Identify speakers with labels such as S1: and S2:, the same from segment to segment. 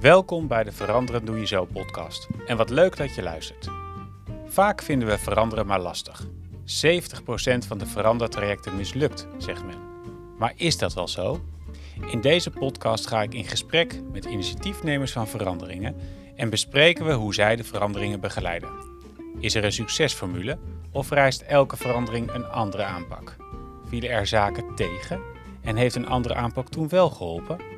S1: Welkom bij de Veranderen Doe Je Zo podcast. En wat leuk dat je luistert. Vaak vinden we veranderen maar lastig. 70% van de verandertrajecten mislukt, zegt men. Maar is dat wel zo? In deze podcast ga ik in gesprek met initiatiefnemers van veranderingen en bespreken we hoe zij de veranderingen begeleiden. Is er een succesformule of vereist elke verandering een andere aanpak? Vielen er zaken tegen en heeft een andere aanpak toen wel geholpen?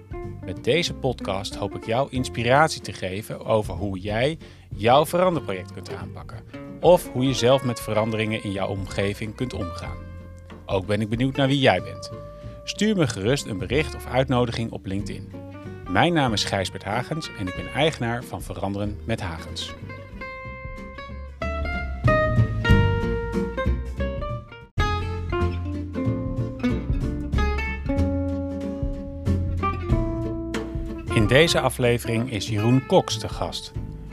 S1: Met deze podcast hoop ik jou inspiratie te geven over hoe jij jouw veranderproject kunt aanpakken. Of hoe je zelf met veranderingen in jouw omgeving kunt omgaan. Ook ben ik benieuwd naar wie jij bent. Stuur me gerust een bericht of uitnodiging op LinkedIn. Mijn naam is Gijsbert Hagens en ik ben eigenaar van Veranderen met Hagens. Deze aflevering is Jeroen Cox de gast.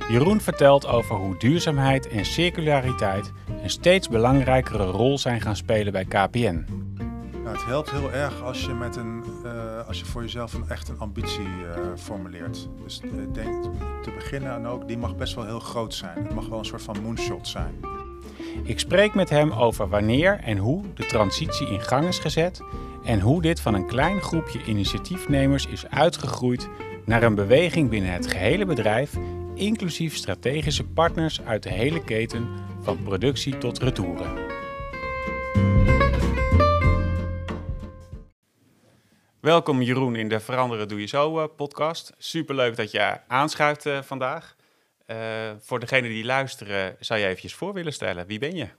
S1: Jeroen vertelt over hoe duurzaamheid en circulariteit een steeds belangrijkere rol zijn gaan spelen bij KPN.
S2: Nou, het helpt heel erg als je, met een, uh, als je voor jezelf een, echt een ambitie uh, formuleert. Dus uh, denk te beginnen en ook, die mag best wel heel groot zijn. Het mag wel een soort van moonshot zijn.
S1: Ik spreek met hem over wanneer en hoe de transitie in gang is gezet en hoe dit van een klein groepje initiatiefnemers is uitgegroeid naar een beweging binnen het gehele bedrijf, inclusief strategische partners uit de hele keten van productie tot retouren. Welkom Jeroen in de Veranderen Doe Je Zo podcast. Superleuk dat je aanschuift uh, vandaag. Uh, voor degenen die luisteren, zou je eventjes voor willen stellen. Wie ben je?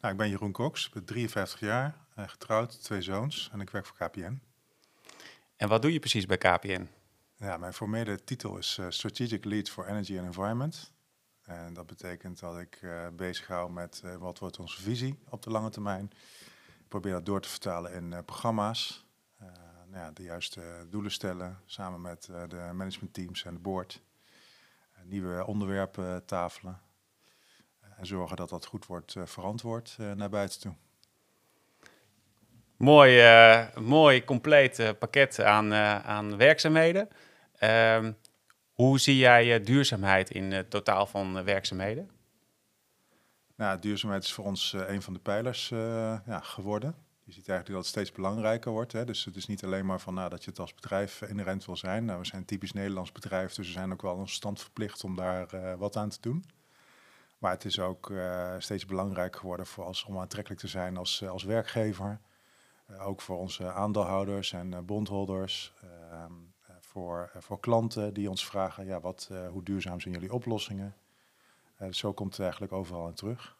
S2: Nou, ik ben Jeroen Cox, ben 53 jaar, uh, getrouwd, twee zoons en ik werk voor KPN.
S1: En wat doe je precies bij KPN?
S2: Ja, mijn formele titel is uh, Strategic Lead for Energy and Environment. En dat betekent dat ik uh, bezig hou met uh, wat wordt onze visie op de lange termijn. Ik probeer dat door te vertalen in programma's. nou ja, de juiste doelen stellen samen met de managementteams en de board. Nieuwe onderwerpen tafelen. en zorgen dat dat goed wordt verantwoord naar buiten toe.
S1: Mooi, mooi compleet pakket aan, aan werkzaamheden. Uh, hoe zie jij duurzaamheid in het totaal van werkzaamheden?
S2: Nou, duurzaamheid is voor ons een van de pijlers ja, geworden. Je ziet eigenlijk dat het steeds belangrijker wordt. Hè? Dus het is niet alleen maar van nou, dat je het als bedrijf inherent wil zijn. Nou, we zijn een typisch Nederlands bedrijf, dus we zijn ook wel een stand verplicht om daar wat aan te doen. Maar het is ook steeds belangrijker geworden voor als, om aantrekkelijk te zijn als, als werkgever. ook voor onze aandeelhouders en bondholders. Ehm, voor, eh, voor klanten die ons vragen, ja, wat, hoe duurzaam zijn jullie oplossingen? Uh, zo komt het eigenlijk overal in terug.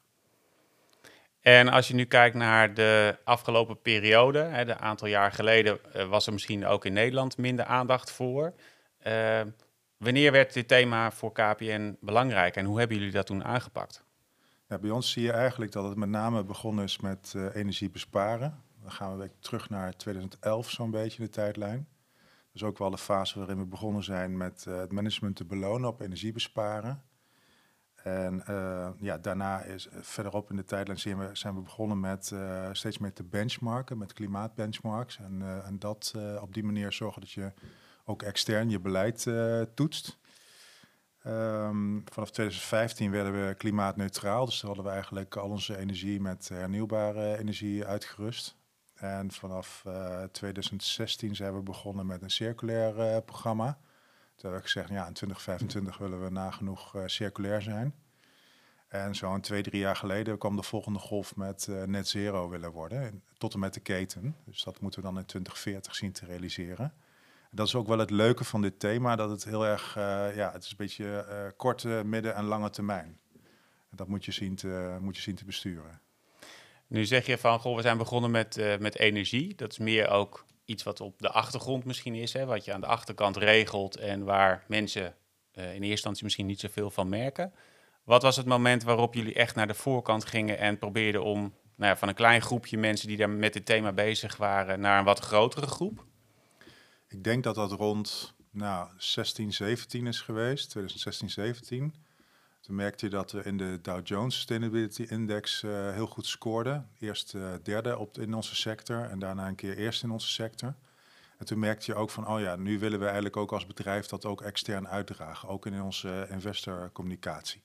S1: En als je nu kijkt naar de afgelopen periode, hè, een aantal jaar geleden uh, was er misschien ook in Nederland minder aandacht voor. wanneer werd dit thema voor KPN belangrijk en hoe hebben jullie dat toen aangepakt?
S2: Ja, bij ons zie je eigenlijk dat het met name begonnen is met energie besparen. Dan gaan we terug naar 2011 zo'n beetje de tijdlijn. Dus ook wel de fase waarin we begonnen zijn met uh, het management te belonen op energiebesparen. En uh, ja, daarna is uh, verderop in de tijdlijn zijn we, zijn we begonnen met steeds meer te benchmarken, met klimaatbenchmarks. En, en dat op die manier zorgen dat je ook extern je beleid toetst. Um, vanaf 2015 werden we klimaatneutraal, dus hadden we eigenlijk al onze energie met hernieuwbare energie uitgerust. En vanaf uh, eh, 2016 zijn we begonnen met een circulair programma. Toen hebben we gezegd, ja, in 2025 willen we nagenoeg uh, circulair zijn. En zo'n twee, drie jaar geleden kwam de volgende golf met net zero willen worden, tot en met de keten. Dus dat moeten we dan in 2040 zien te realiseren. En dat is ook wel het leuke van dit thema, dat het heel erg, ja, het is een beetje korte, midden- en lange termijn. En dat moet je zien te, moet je zien te besturen.
S1: Nu zeg je van, goh, we zijn begonnen met, met energie. Dat is meer ook iets wat op de achtergrond misschien is, hè, wat je aan de achterkant regelt en waar mensen uh, in eerste instantie misschien niet zoveel van merken. Wat was het moment waarop jullie echt naar de voorkant gingen en probeerden om nou ja, van een klein groepje mensen die daar met dit thema bezig waren naar een wat grotere groep?
S2: Ik denk dat dat rond nou, 16, 17 is geweest, 2016, 17. Toen merkte je dat we in de Dow Jones Sustainability Index uh, heel goed scoorden. Eerst uh, derde op, in onze sector en daarna een keer eerst in onze sector. En En toen merkte je ook van, oh ja, nu willen we eigenlijk ook als bedrijf dat ook extern uitdragen, ook in onze investorcommunicatie.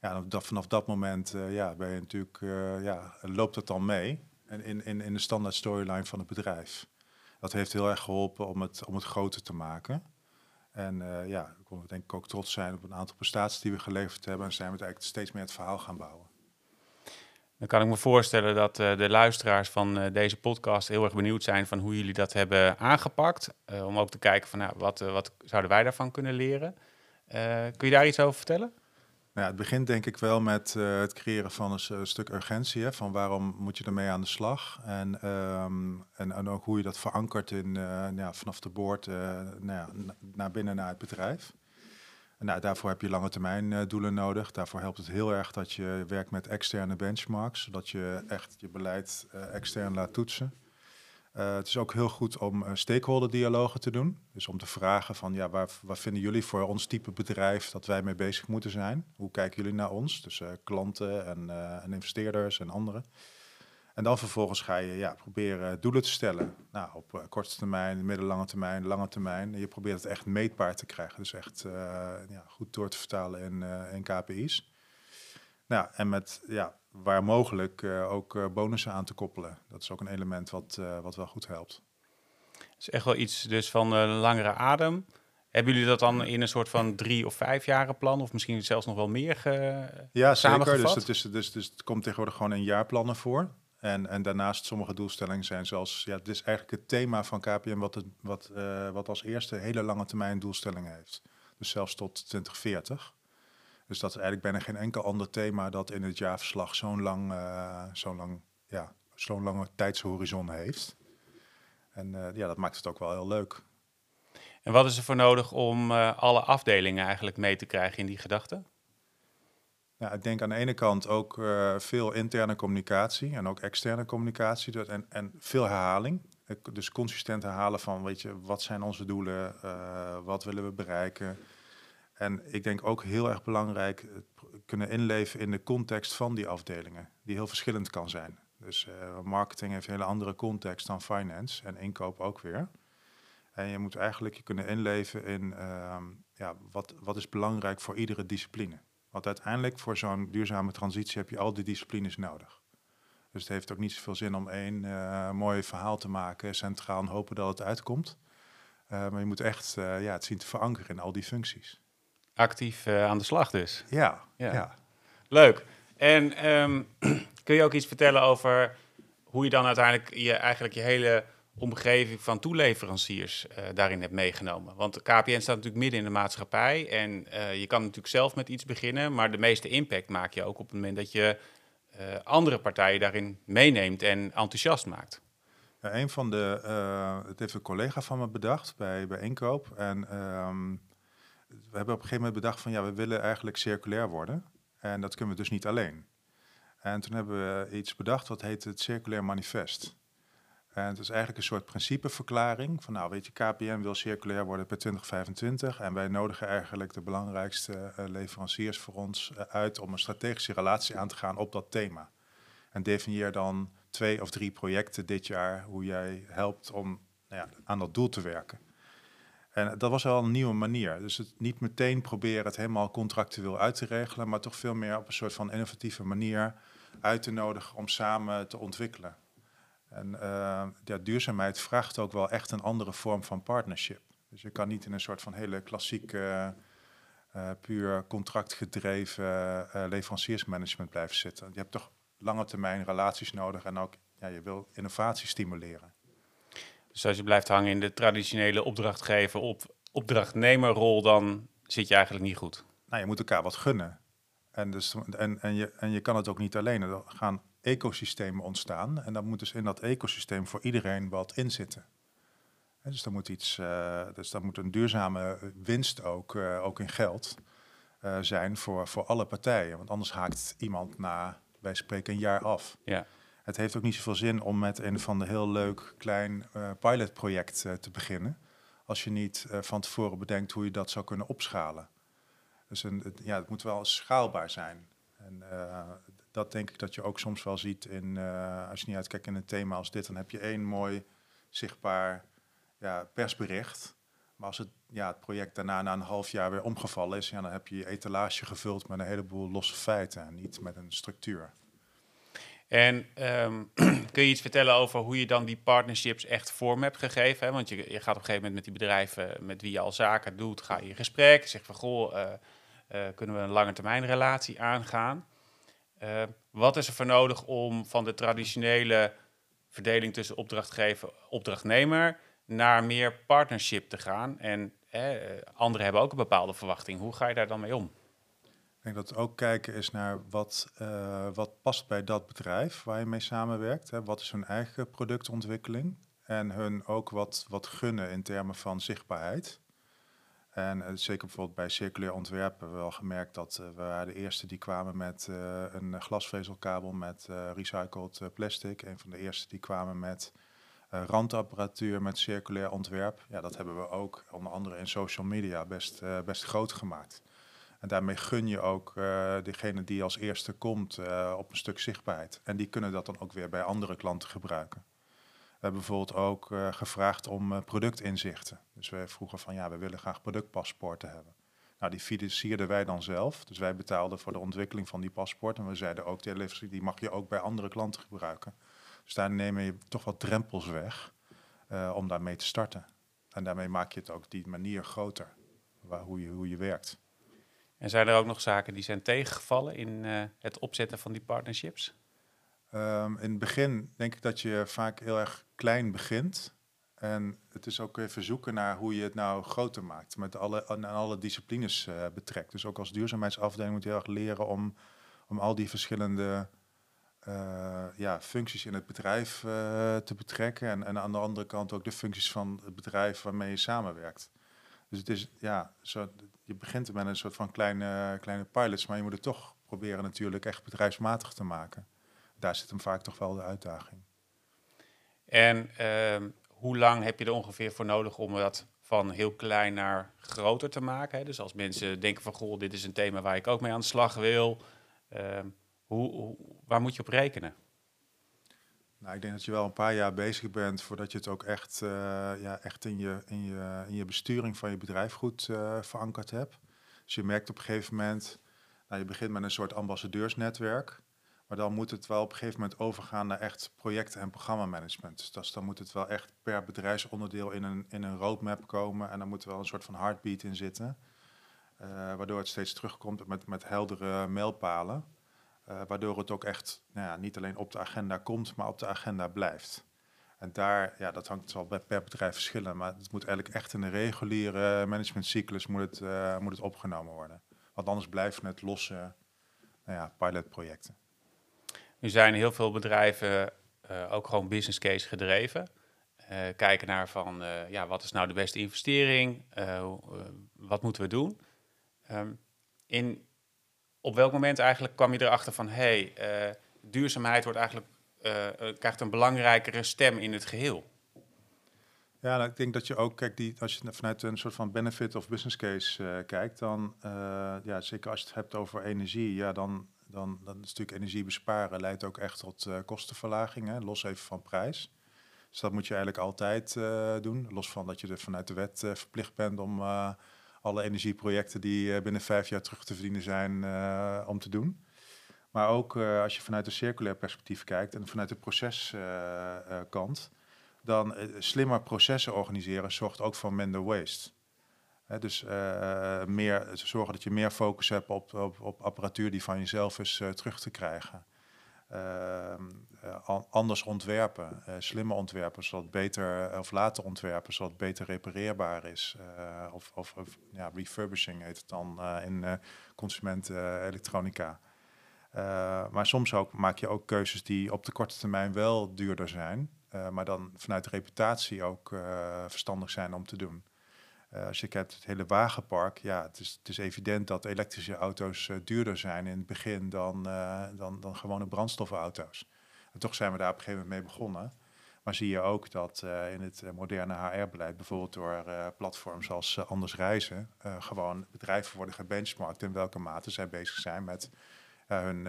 S2: Ja, vanaf dat moment ja, ben natuurlijk, ja, loopt het dan mee in, in, in de standaard storyline van het bedrijf. Dat heeft heel erg geholpen om het, om het groter te maken. En uh, ja, we konden denk ik ook trots zijn op een aantal prestaties die we geleverd hebben. En zijn we het eigenlijk steeds meer het verhaal gaan bouwen.
S1: Dan kan ik me voorstellen dat uh, de luisteraars van uh, deze podcast heel erg benieuwd zijn van hoe jullie dat hebben aangepakt. om ook te kijken van nou, wat, wat zouden wij daarvan kunnen leren. kun je daar iets over vertellen?
S2: Nou het begint denk ik wel met uh, het creëren van een stuk urgentie. Hè, van waarom moet je ermee aan de slag? En, um, en, ook hoe je dat verankert in, uh, ja, vanaf de boord uh, nou ja, naar binnen naar het bedrijf. Nou, daarvoor heb je lange termijn doelen nodig. Daarvoor helpt het heel erg dat je werkt met externe benchmarks. Zodat je echt je beleid extern laat toetsen. Uh, het is ook heel goed om uh, stakeholder dialogen te doen. Dus om te vragen van ja, waar, vinden jullie voor ons type bedrijf dat wij mee bezig moeten zijn? Hoe kijken jullie naar ons? Dus uh, klanten en, en, investeerders en anderen. En dan vervolgens ga je ja, proberen doelen te stellen. Nou, op korte termijn, middellange termijn, lange termijn. En je probeert het echt meetbaar te krijgen. Dus echt ja, goed door te vertalen in, in KPI's. Nou, en met ja, waar mogelijk uh, ook uh, bonussen aan te koppelen. Dat is ook een element wat, uh, wat wel goed helpt.
S1: Het is echt wel iets dus van langere adem. Hebben jullie dat dan in een soort van drie of vijf jaren plan, of misschien zelfs nog wel meer ge
S2: Ja, zeker. Dus is, dus, dus het komt tegenwoordig gewoon in jaarplannen voor. En, en daarnaast sommige doelstellingen zijn zoals, ja, het is eigenlijk het thema van KPM wat, het, wat, wat als eerste hele lange termijn doelstellingen heeft. Dus zelfs tot 2040. Dus dat is eigenlijk bijna geen enkel ander thema dat in het jaarverslag zo'n lang, uh, zo'n lang, ja, zo'n lange tijdshorizon heeft. En uh, ja, dat maakt het ook wel heel leuk.
S1: En wat is er voor nodig om uh, alle afdelingen eigenlijk mee te krijgen in die gedachten?
S2: Ja, ik denk aan de ene kant ook veel interne communicatie en ook externe communicatie en, en veel herhaling. Dus consistent herhalen van, weet je, wat zijn onze doelen, wat willen we bereiken, en ik denk ook heel erg belangrijk kunnen inleven in de context van die afdelingen, die heel verschillend kan zijn. Dus uh, marketing heeft een hele andere context dan finance en inkoop ook weer. En je moet eigenlijk je kunnen inleven in uh, ja, wat, wat is belangrijk voor iedere discipline. Want uiteindelijk voor zo'n duurzame transitie heb je al die disciplines nodig. Dus het heeft ook niet zoveel zin om één uh, mooi verhaal te maken, centraal en hopen dat het uitkomt. Maar je moet echt ja, het zien te verankeren in al die functies
S1: actief uh, aan de slag dus.
S2: Ja, ja. ja.
S1: Leuk. En um, kun je ook iets vertellen over hoe je dan uiteindelijk je, eigenlijk je hele omgeving van toeleveranciers uh, daarin hebt meegenomen? Want KPN staat natuurlijk midden in de maatschappij en uh, je kan natuurlijk zelf met iets beginnen, maar de meeste impact maak je ook op het moment dat je andere partijen daarin meeneemt en enthousiast maakt.
S2: Ja, een van de, het heeft een collega van me bedacht bij, bij Inkoop en um, we hebben op een gegeven moment bedacht van ja, we willen eigenlijk circulair worden. En dat kunnen we dus niet alleen. En toen hebben we iets bedacht wat heet het Circulair Manifest. En het is eigenlijk een soort principeverklaring van nou weet je, KPN wil circulair worden per 2025 en wij nodigen eigenlijk de belangrijkste uh, leveranciers voor ons uh, uit om een strategische relatie aan te gaan op dat thema. En definieer dan twee of drie projecten dit jaar hoe jij helpt om nou ja, aan dat doel te werken. En dat was wel een nieuwe manier. Dus het niet meteen proberen het helemaal contractueel uit te regelen, maar toch veel meer op een soort van innovatieve manier uit te nodigen om samen te ontwikkelen. En uh, ja, duurzaamheid vraagt ook wel echt een andere vorm van partnership. Dus je kan niet in een soort van hele klassieke, uh, puur contractgedreven leveranciersmanagement blijven zitten. Je hebt toch lange termijn relaties nodig en ook ja, je wil innovatie stimuleren.
S1: Dus als je blijft hangen in de traditionele opdrachtgever op opdrachtnemerrol, dan zit je eigenlijk niet goed.
S2: Nou, je moet elkaar wat gunnen. En, dus, en, en, je, en je kan het ook niet alleen. Er gaan ecosystemen ontstaan. En dan moet dus in dat ecosysteem voor iedereen wat in zitten. dus dan moet iets, uh, dus dan moet een duurzame winst ook, uh, ook in geld uh, zijn voor, voor alle partijen. Want anders haakt iemand na, wij spreken een jaar af.
S1: Ja
S2: het heeft ook niet zoveel zin om met een van de heel leuk klein uh, pilotproject uh, te beginnen. Als je niet uh, van tevoren bedenkt hoe je dat zou kunnen opschalen. Dus een, het, ja, het moet wel schaalbaar zijn. En dat denk ik dat je ook soms wel ziet in, als je niet uitkijkt in een thema als dit, dan heb je één mooi zichtbaar ja, persbericht. Maar als het, ja, het project daarna na een half jaar weer omgevallen is, ja, dan heb je je etalage gevuld met een heleboel losse feiten en niet met een structuur.
S1: En ehm, kun je iets vertellen over hoe je dan die partnerships echt vorm hebt gegeven? Hè? Want je, je gaat op een gegeven moment met die bedrijven met wie je al zaken doet, ga je in gesprek. Zeg van goh, uh, uh, kunnen we een lange termijn relatie aangaan? Uh, wat is er voor nodig om van de traditionele verdeling tussen opdrachtgever opdrachtnemer naar meer partnership te gaan? En anderen hebben ook een bepaalde verwachting. Hoe ga je daar dan mee om?
S2: Ik denk dat ook kijken is naar wat, uh, wat past bij dat bedrijf waar je mee samenwerkt. Hè? Wat is hun eigen productontwikkeling? En hun ook wat, wat gunnen in termen van zichtbaarheid. En uh, zeker bijvoorbeeld bij circulair ontwerp hebben we wel gemerkt dat uh, we waren de eerste die kwamen met een glasvezelkabel met recycled plastic. Een van de eerste die kwamen met randapparatuur met circulair ontwerp. Ja, dat hebben we ook onder andere in social media best, best groot gemaakt. En daarmee gun je ook uh, degene die als eerste komt uh, op een stuk zichtbaarheid. En die kunnen dat dan ook weer bij andere klanten gebruiken. We hebben bijvoorbeeld ook uh, gevraagd om productinzichten. Dus we vroegen van ja, we willen graag productpaspoorten hebben. Nou, die financierden wij dan zelf. Dus wij betaalden voor de ontwikkeling van die paspoorten. En we zeiden ook, die, mag je ook bij andere klanten gebruiken. Dus daar neem je toch wat drempels weg om daarmee te starten. En daarmee maak je het ook die manier groter, waar, hoe, je, hoe je werkt.
S1: En zijn er ook nog zaken die zijn tegengevallen in uh, het opzetten van die partnerships?
S2: Um, in het begin denk ik dat je vaak heel erg klein begint. En het is ook even zoeken naar hoe je het nou groter maakt. Met alle, aan alle disciplines uh, betrekt. Dus ook als duurzaamheidsafdeling moet je heel erg leren om, om al die verschillende uh, ja, functies in het bedrijf te betrekken. En, en aan de andere kant ook de functies van het bedrijf waarmee je samenwerkt. Dus het is, ja, zo, je begint met een soort van kleine, kleine pilots, maar je moet het toch proberen natuurlijk echt bedrijfsmatig te maken. Daar zit hem vaak toch wel de uitdaging.
S1: En uh, hoe lang heb je er ongeveer voor nodig om dat van heel klein naar groter te maken? Hè? Dus als mensen denken van, goh, dit is een thema waar ik ook mee aan de slag wil. Hoe, hoe, waar moet je op rekenen?
S2: Nou, ik denk dat je wel een paar jaar bezig bent voordat je het ook echt, uh, ja, echt in, je, in, je, in je besturing van je bedrijf goed uh, verankerd hebt. Dus je merkt op een gegeven moment, nou, je begint met een soort ambassadeursnetwerk. Maar dan moet het wel op een gegeven moment overgaan naar echt project- en programmamanagement. Dus dan moet het wel echt per bedrijfsonderdeel in een, in een roadmap komen. En dan moet er wel een soort van heartbeat in zitten. Uh, waardoor het steeds terugkomt met, met heldere mijlpalen. Uh, waardoor het ook echt nou ja, niet alleen op de agenda komt, maar op de agenda blijft. En daar, ja, dat hangt zal per bedrijf verschillen, maar het moet eigenlijk echt in een reguliere managementcyclus moet het, uh, moet het opgenomen worden. Want anders blijven het losse nou ja, pilotprojecten.
S1: Nu zijn heel veel bedrijven uh, ook gewoon business case gedreven. kijken naar van, ja, wat is nou de beste investering? wat moeten we doen? Um, in op welk moment eigenlijk kwam je erachter van hé, hey, uh, duurzaamheid wordt eigenlijk, uh, krijgt een belangrijkere stem in het geheel?
S2: Ja, nou, ik denk dat je ook, kijk, die, als je vanuit een soort van benefit of business case kijkt, dan, ja, zeker als je het hebt over energie, ja, dan, dan, dan is natuurlijk energie besparen leidt ook echt tot kostenverlaging, los even van prijs. Dus dat moet je eigenlijk altijd doen, los van dat je er vanuit de wet verplicht bent om alle energieprojecten die eh, binnen vijf jaar terug te verdienen zijn eh, om te doen. Maar ook eh, als je vanuit een circulair perspectief kijkt en vanuit de proceskant, dan slimmer processen organiseren zorgt ook voor minder waste. dus uh, meer, zorgen dat je meer focus hebt op, op, apparatuur die van jezelf is terug te krijgen. Ehm, eh, anders ontwerpen, uh, slimme ontwerpen, zodat beter of later ontwerpen, zodat beter repareerbaar is. Uh, of, of, of ja, refurbishing heet het dan in consumentenelektronica. maar soms ook maak je ook keuzes die op de korte termijn wel duurder zijn, maar dan vanuit reputatie ook verstandig zijn om te doen. Uh, als je kijkt het hele wagenpark, ja, het is, evident dat elektrische auto's uh, duurder zijn in het begin dan, uh, dan, dan gewone brandstofauto's. En toch zijn we daar op een gegeven moment mee begonnen. Maar zie je ook dat in het moderne HR-beleid, bijvoorbeeld door platforms als Anders Reizen, gewoon bedrijven worden gebenchmarkt in welke mate zij bezig zijn met hun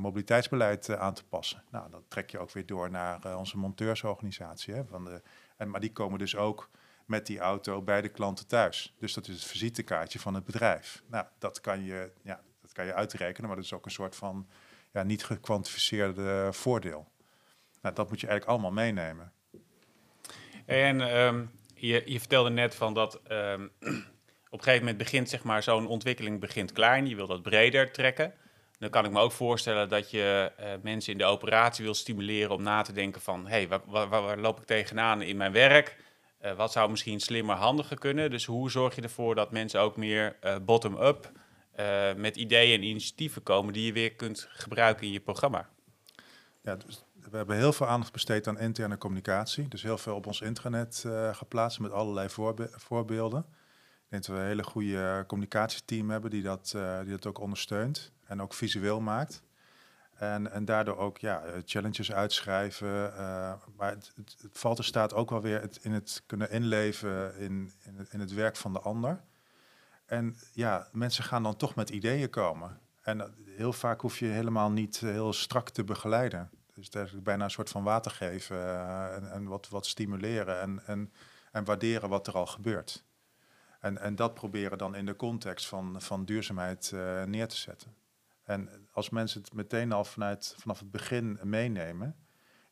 S2: mobiliteitsbeleid aan te passen. Nou, dat trek je ook weer door naar onze monteursorganisatie. Hè, van de, en, maar die komen dus ook met die auto bij de klanten thuis. Dus dat is het visitekaartje van het bedrijf. Nou, dat kan je, ja, dat kan je uitrekenen, maar dat is ook een soort van ja, niet gekwantificeerde voordeel. Nou, dat moet je eigenlijk allemaal meenemen.
S1: En ehm, je, je, vertelde net van dat ehm, op een gegeven moment begint zeg maar zo'n ontwikkeling begint klein. Je wil dat breder trekken. Dan kan ik me ook voorstellen dat je uh, mensen in de operatie wil stimuleren om na te denken van... hé, hey, waar, waar, waar, loop ik tegenaan in mijn werk? Uh, wat zou misschien slimmer, handiger kunnen? Dus hoe zorg je ervoor dat mensen ook meer uh, bottom-up met ideeën en initiatieven komen... die je weer kunt gebruiken in je programma?
S2: Ja, dus we hebben heel veel aandacht besteed aan interne communicatie. Dus heel veel op ons intranet geplaatst met allerlei voorbe voorbeelden. Ik denk dat we een hele goede communicatieteam hebben die dat, die dat ook ondersteunt en ook visueel maakt. En, en daardoor ook ja, eh, challenges uitschrijven. Uh, maar het, valt er staat ook wel weer het, in het kunnen inleven in, in het, werk van de ander. En ja, mensen gaan dan toch met ideeën komen. En eh, heel vaak hoef je helemaal niet heel strak te begeleiden. Dus is bijna een soort van water geven en, wat, wat stimuleren en, en, en waarderen wat er al gebeurt. En, en dat proberen dan in de context van, van duurzaamheid neer te zetten. En als mensen het meteen al vanuit, vanaf het begin meenemen,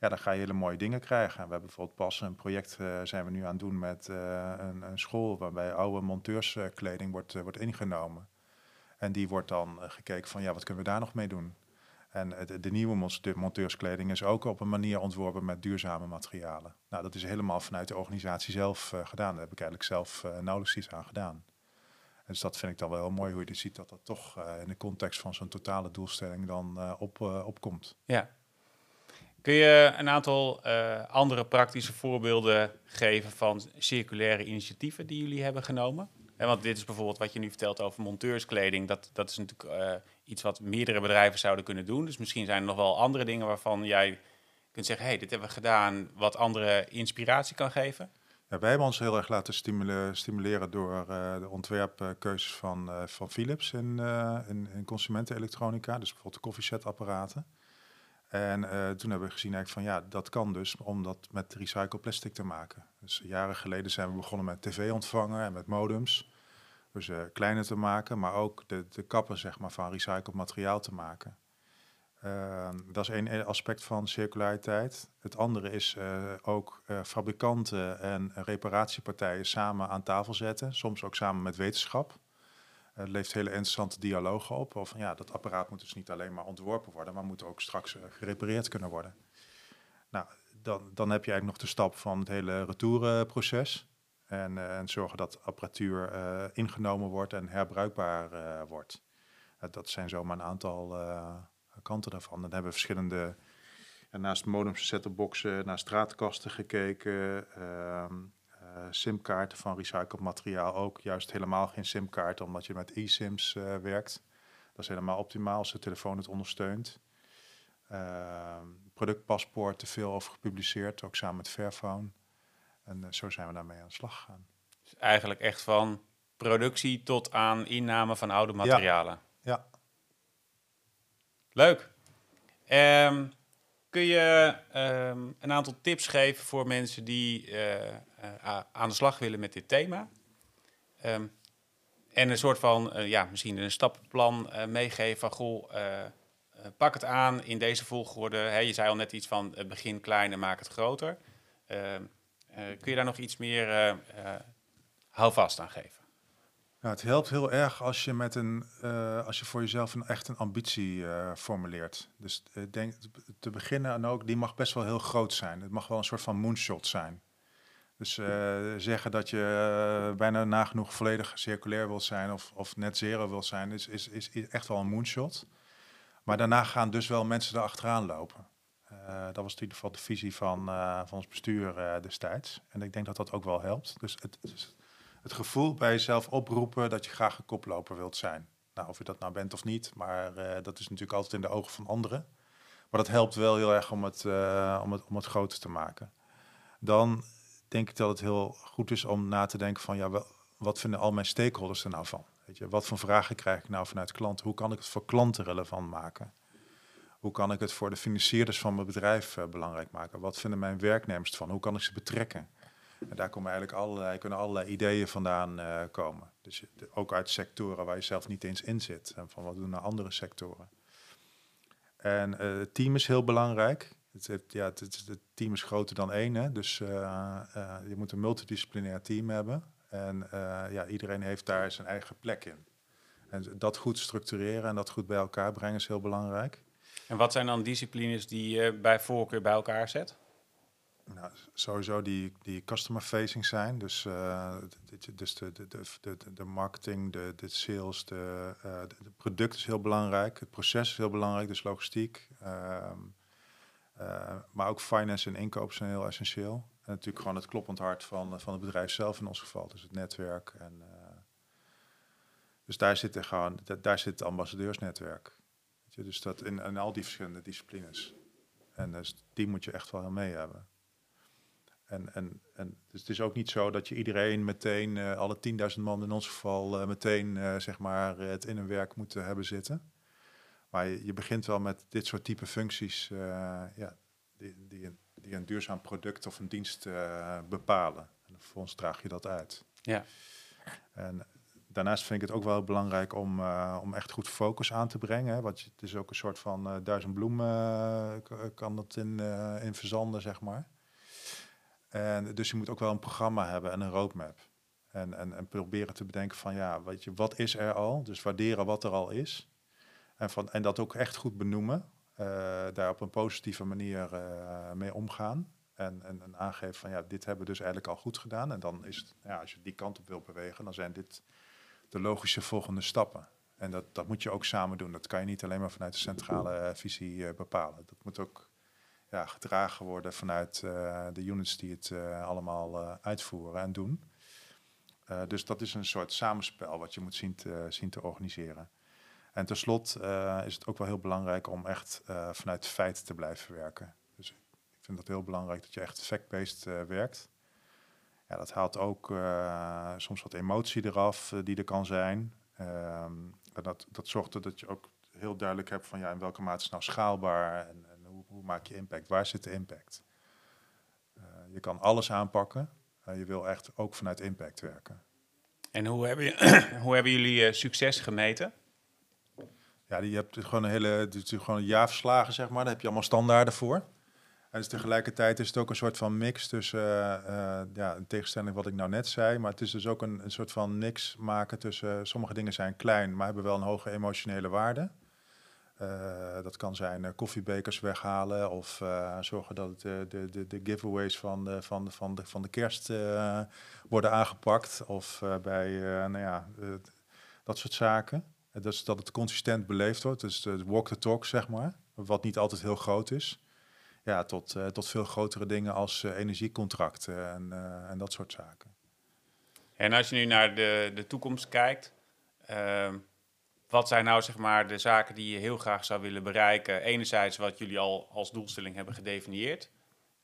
S2: ja, dan ga je hele mooie dingen krijgen. We hebben bijvoorbeeld pas een project uh, zijn we nu aan het doen met uh, een, een, school waarbij oude monteurskleding wordt, uh, wordt ingenomen. En die wordt dan gekeken van ja, wat kunnen we daar nog mee doen? En de, de nieuwe monteurskleding is ook op een manier ontworpen met duurzame materialen. Nou, dat is helemaal vanuit de organisatie zelf gedaan. Daar heb ik eigenlijk zelf nauwelijks iets aan gedaan. Dus dat vind ik dan wel heel mooi hoe je ziet dat dat toch uh, in de context van zo'n totale doelstelling dan uh, op, uh, opkomt.
S1: Ja. Kun je een aantal andere praktische voorbeelden geven van circulaire initiatieven die jullie hebben genomen? En want dit is bijvoorbeeld wat je nu vertelt over monteurskleding. Dat, dat is natuurlijk iets wat meerdere bedrijven zouden kunnen doen. Dus misschien zijn er nog wel andere dingen waarvan jij kunt zeggen: hey, dit hebben we gedaan, wat andere inspiratie kan geven.
S2: Ja, wij hebben ons heel erg laten stimuleren, door uh, de ontwerpkeuzes van, uh, van Philips in, uh, in, consumentenelektronica, dus bijvoorbeeld de koffiezetapparaten. En toen hebben we gezien eigenlijk van ja, dat kan dus om dat met recycled plastic te maken. Dus jaren geleden zijn we begonnen met tv-ontvanger en met modems. Dus kleiner te maken, maar ook de, de kappen zeg maar, van recycled materiaal te maken. Uh, dat is één aspect van circulariteit. Het andere is uh, ook uh, fabrikanten en reparatiepartijen samen aan tafel zetten. Soms ook samen met wetenschap. Het levert hele interessante dialogen op. Of ja, dat apparaat moet dus niet alleen maar ontworpen worden, maar moet ook straks eh, gerepareerd kunnen worden. Nou, dan, dan heb je eigenlijk nog de stap van het hele retourenproces. En, en zorgen dat apparatuur ingenomen wordt en herbruikbaar wordt. dat zijn zomaar een aantal kanten daarvan. Dan hebben we verschillende, ja, naast modems, set-top-boxen, naar straatkasten gekeken. Uh, uh, simkaarten van recycled materiaal ook. Juist helemaal geen simkaarten, omdat je met e-sims uh, werkt. Dat is helemaal optimaal als de telefoon het ondersteunt. Ehm, productpaspoort, te veel over gepubliceerd, ook samen met Fairphone. En eh, zo zijn we daarmee aan de slag gegaan.
S1: Dus eigenlijk echt van productie tot aan inname van oude materialen.
S2: Ja, ja.
S1: Leuk. Um, kun je um, een aantal tips geven voor mensen die uh, uh, aan de slag willen met dit thema? Um, en een soort van, uh, ja, misschien een stappenplan meegeven van, goh, pak het aan in deze volgorde. Je zei al net iets van, begin klein en maak het groter. kun je daar nog iets meer houvast aan geven?
S2: Nou, het helpt heel erg als je, met een, uh, als je voor jezelf een, echt een ambitie uh, formuleert. Dus uh, denk, te beginnen en ook, die mag best wel heel groot zijn. Het mag wel een soort van moonshot zijn. Dus zeggen dat je bijna nagenoeg volledig circulair wilt zijn of, of net zero wilt zijn, is, is, is echt wel een moonshot. Maar daarna gaan dus wel mensen erachteraan lopen. dat was in ieder geval de visie van, van ons bestuur destijds. En ik denk dat dat ook wel helpt. Dus het, het het gevoel bij jezelf oproepen dat je graag een koploper wilt zijn. Nou, of je dat nou bent of niet, maar uh, dat is natuurlijk altijd in de ogen van anderen. Maar dat helpt wel heel erg om het, uh, om het, om het groter te maken. Dan denk ik dat het heel goed is om na te denken van, ja, wat vinden al mijn stakeholders er nou van? Weet je, wat voor vragen krijg ik nou vanuit klanten? Hoe kan ik het voor klanten relevant maken? Hoe kan ik het voor de financierders van mijn bedrijf uh, belangrijk maken? Wat vinden mijn werknemers van? Hoe kan ik ze betrekken? En daar komen eigenlijk allerlei, kunnen allerlei ideeën vandaan komen. Dus ook uit sectoren waar je zelf niet eens in zit. En van wat doen nou andere sectoren. En het team is heel belangrijk. Het, ja, het, het, team is groter dan één, hè? dus je moet een multidisciplinair team hebben. En ja, iedereen heeft daar zijn eigen plek in. En dat goed structureren en dat goed bij elkaar brengen is heel belangrijk.
S1: En wat zijn dan disciplines die je bij voorkeur bij elkaar zet?
S2: Nou, sowieso die, die customer facing zijn. Dus, uh, dus de, de, de, de, marketing, de, de sales, de, uh, de, product is heel belangrijk. Het proces is heel belangrijk, dus logistiek. Uh, maar ook finance en inkoop zijn heel essentieel. En natuurlijk gewoon het kloppend hart van, van het bedrijf zelf in ons geval. Dus het netwerk en dus daar zit gewoon, daar zit het ambassadeursnetwerk. Dus dat in, in al die verschillende disciplines. En dus die moet je echt wel mee hebben. En, en, en dus het is ook niet zo dat je iedereen meteen, uh, alle 10.000 man in ons geval, uh, meteen uh, zeg maar het in een werk moet hebben zitten. Maar je, je, begint wel met dit soort type functies ja, die, die, een, die een duurzaam product of een dienst bepalen. En vervolgens draag je dat uit.
S1: Ja.
S2: En daarnaast vind ik het ook wel belangrijk om, om echt goed focus aan te brengen. Hè, want het is ook een soort van duizend bloemen kan dat in, in verzanden, zeg maar. En dus je moet ook wel een programma hebben en een roadmap. En, en, en proberen te bedenken van ja, weet je, wat is er al? Dus waarderen wat er al is. En, van, en dat ook echt goed benoemen. daar op een positieve manier mee omgaan. En, en, en, aangeven van ja, dit hebben we dus eigenlijk al goed gedaan. En dan is het, ja, als je die kant op wil bewegen, dan zijn dit de logische volgende stappen. En dat, dat moet je ook samen doen. Dat kan je niet alleen maar vanuit de centrale uh, visie bepalen. Dat moet ook ja, gedragen worden vanuit uh, de units die het allemaal uitvoeren en doen. dus dat is een soort samenspel wat je moet zien te, zien te organiseren. En tenslotte is het ook wel heel belangrijk om echt vanuit feit te blijven werken. Dus ik vind het heel belangrijk dat je echt fact-based werkt. Ja, dat haalt ook soms wat emotie eraf die er kan zijn. Um, dat, dat zorgt er dat je ook heel duidelijk hebt van ja, in welke mate is nou schaalbaar en, en hoe, maak je impact? Waar zit de impact? Uh, je kan alles aanpakken. je wil echt ook vanuit impact werken.
S1: En hoe hebben, je, hoe hebben jullie succes gemeten?
S2: Ja, je hebt gewoon een hele, gewoon een jaarverslagen, zeg maar. Daar heb je allemaal standaarden voor. En dus tegelijkertijd is het ook een soort van mix tussen, uh, ja, in tegenstelling wat ik nou net zei, maar het is dus ook een, een soort van mix maken tussen, sommige dingen zijn klein, maar hebben wel een hoge emotionele waarde. Uh, dat kan zijn koffiebekers weghalen of zorgen dat de, de, de, giveaways van de, van de, van de, van de kerst worden aangepakt. Of bij, nou ja, dat soort zaken. Dus dat het consistent beleefd wordt. Dus de walk the talk, zeg maar. Wat niet altijd heel groot is ja, tot, tot veel grotere dingen als energiecontracten en, en dat soort zaken.
S1: En als je nu naar de, de toekomst kijkt, ehm, wat zijn nou zeg maar de zaken die je heel graag zou willen bereiken? Enerzijds wat jullie al als doelstelling hebben gedefinieerd.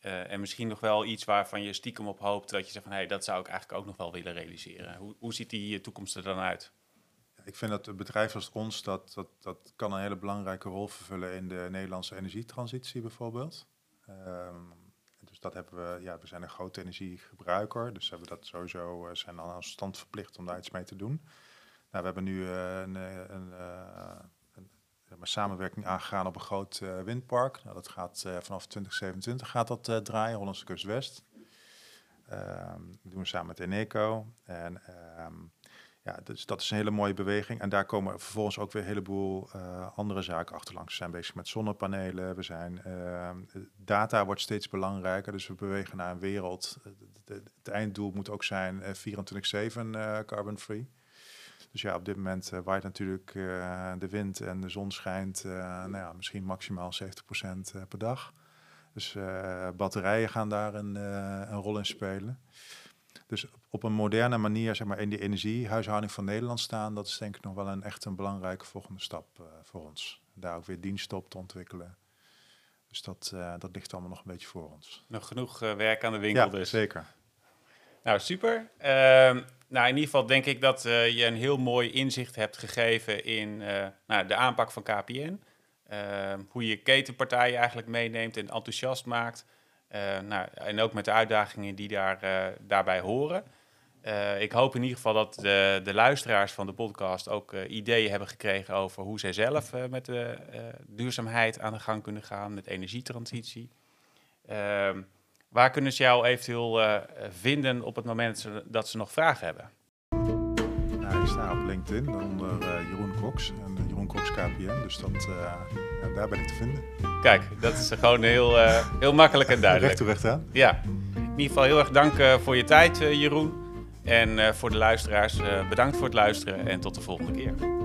S1: en misschien nog wel iets waarvan je stiekem op hoopt dat je zegt van hé, hey, dat zou ik eigenlijk ook nog wel willen realiseren. Hoe, hoe ziet die toekomst er dan uit?
S2: Ik vind dat een bedrijf als ons, dat, dat, dat kan een hele belangrijke rol vervullen in de Nederlandse energietransitie bijvoorbeeld. Um, dus dat hebben we, ja, we zijn een grote energiegebruiker, dus hebben dat sowieso, uh, zijn dan als stand verplicht om daar iets mee te doen. Nou, we hebben nu uh, een, uh, een, een, een, samenwerking aangegaan op een groot windpark. Nou, dat gaat vanaf 2027 gaat dat draaien, Hollandse Kust West. Um, dat doen we samen met Eneco. En um, ja, dus dat is een hele mooie beweging. En daar komen vervolgens ook weer een heleboel andere zaken achterlangs. We zijn bezig met zonnepanelen. We zijn, uh, data wordt steeds belangrijker. Dus we bewegen naar een wereld. het einddoel moet ook zijn uh, 24-7 carbon free. Dus ja, op dit moment waait natuurlijk de wind en de zon schijnt nou ja, misschien maximaal 70% per dag. Dus batterijen gaan daar een, een rol in spelen. Dus op een moderne manier zeg maar, in die energiehuishouding van Nederland staan, dat is denk ik nog wel een echt een belangrijke volgende stap uh, voor ons. Daar ook weer diensten op te ontwikkelen. Dus dat, uh, dat ligt allemaal nog een beetje voor ons.
S1: Nog genoeg uh, werk aan de winkel
S2: ja,
S1: dus.
S2: zeker.
S1: Nou, super. Ehm, nou, in ieder geval denk ik dat je een heel mooi inzicht hebt gegeven in nou, de aanpak van KPN. Ehm, hoe je ketenpartijen eigenlijk meeneemt en enthousiast maakt. nou, en ook met de uitdagingen die daar, daarbij horen. ik hoop in ieder geval dat de, de luisteraars van de podcast ook ideeën hebben gekregen over hoe zij zelf met de duurzaamheid aan de gang kunnen gaan, met energietransitie. Ehm, waar kunnen ze jou eventueel vinden op het moment dat ze nog vragen hebben?
S2: Nou, ik sta op LinkedIn onder uh, Jeroen Cox en uh, Jeroen Cox KPN, dus dat, uh, daar ben ik te vinden.
S1: Kijk, dat is gewoon heel, heel makkelijk en duidelijk.
S2: recht toe recht aan.
S1: Ja, in ieder geval heel erg dank voor je tijd Jeroen. En voor de luisteraars bedankt voor het luisteren en tot de volgende keer.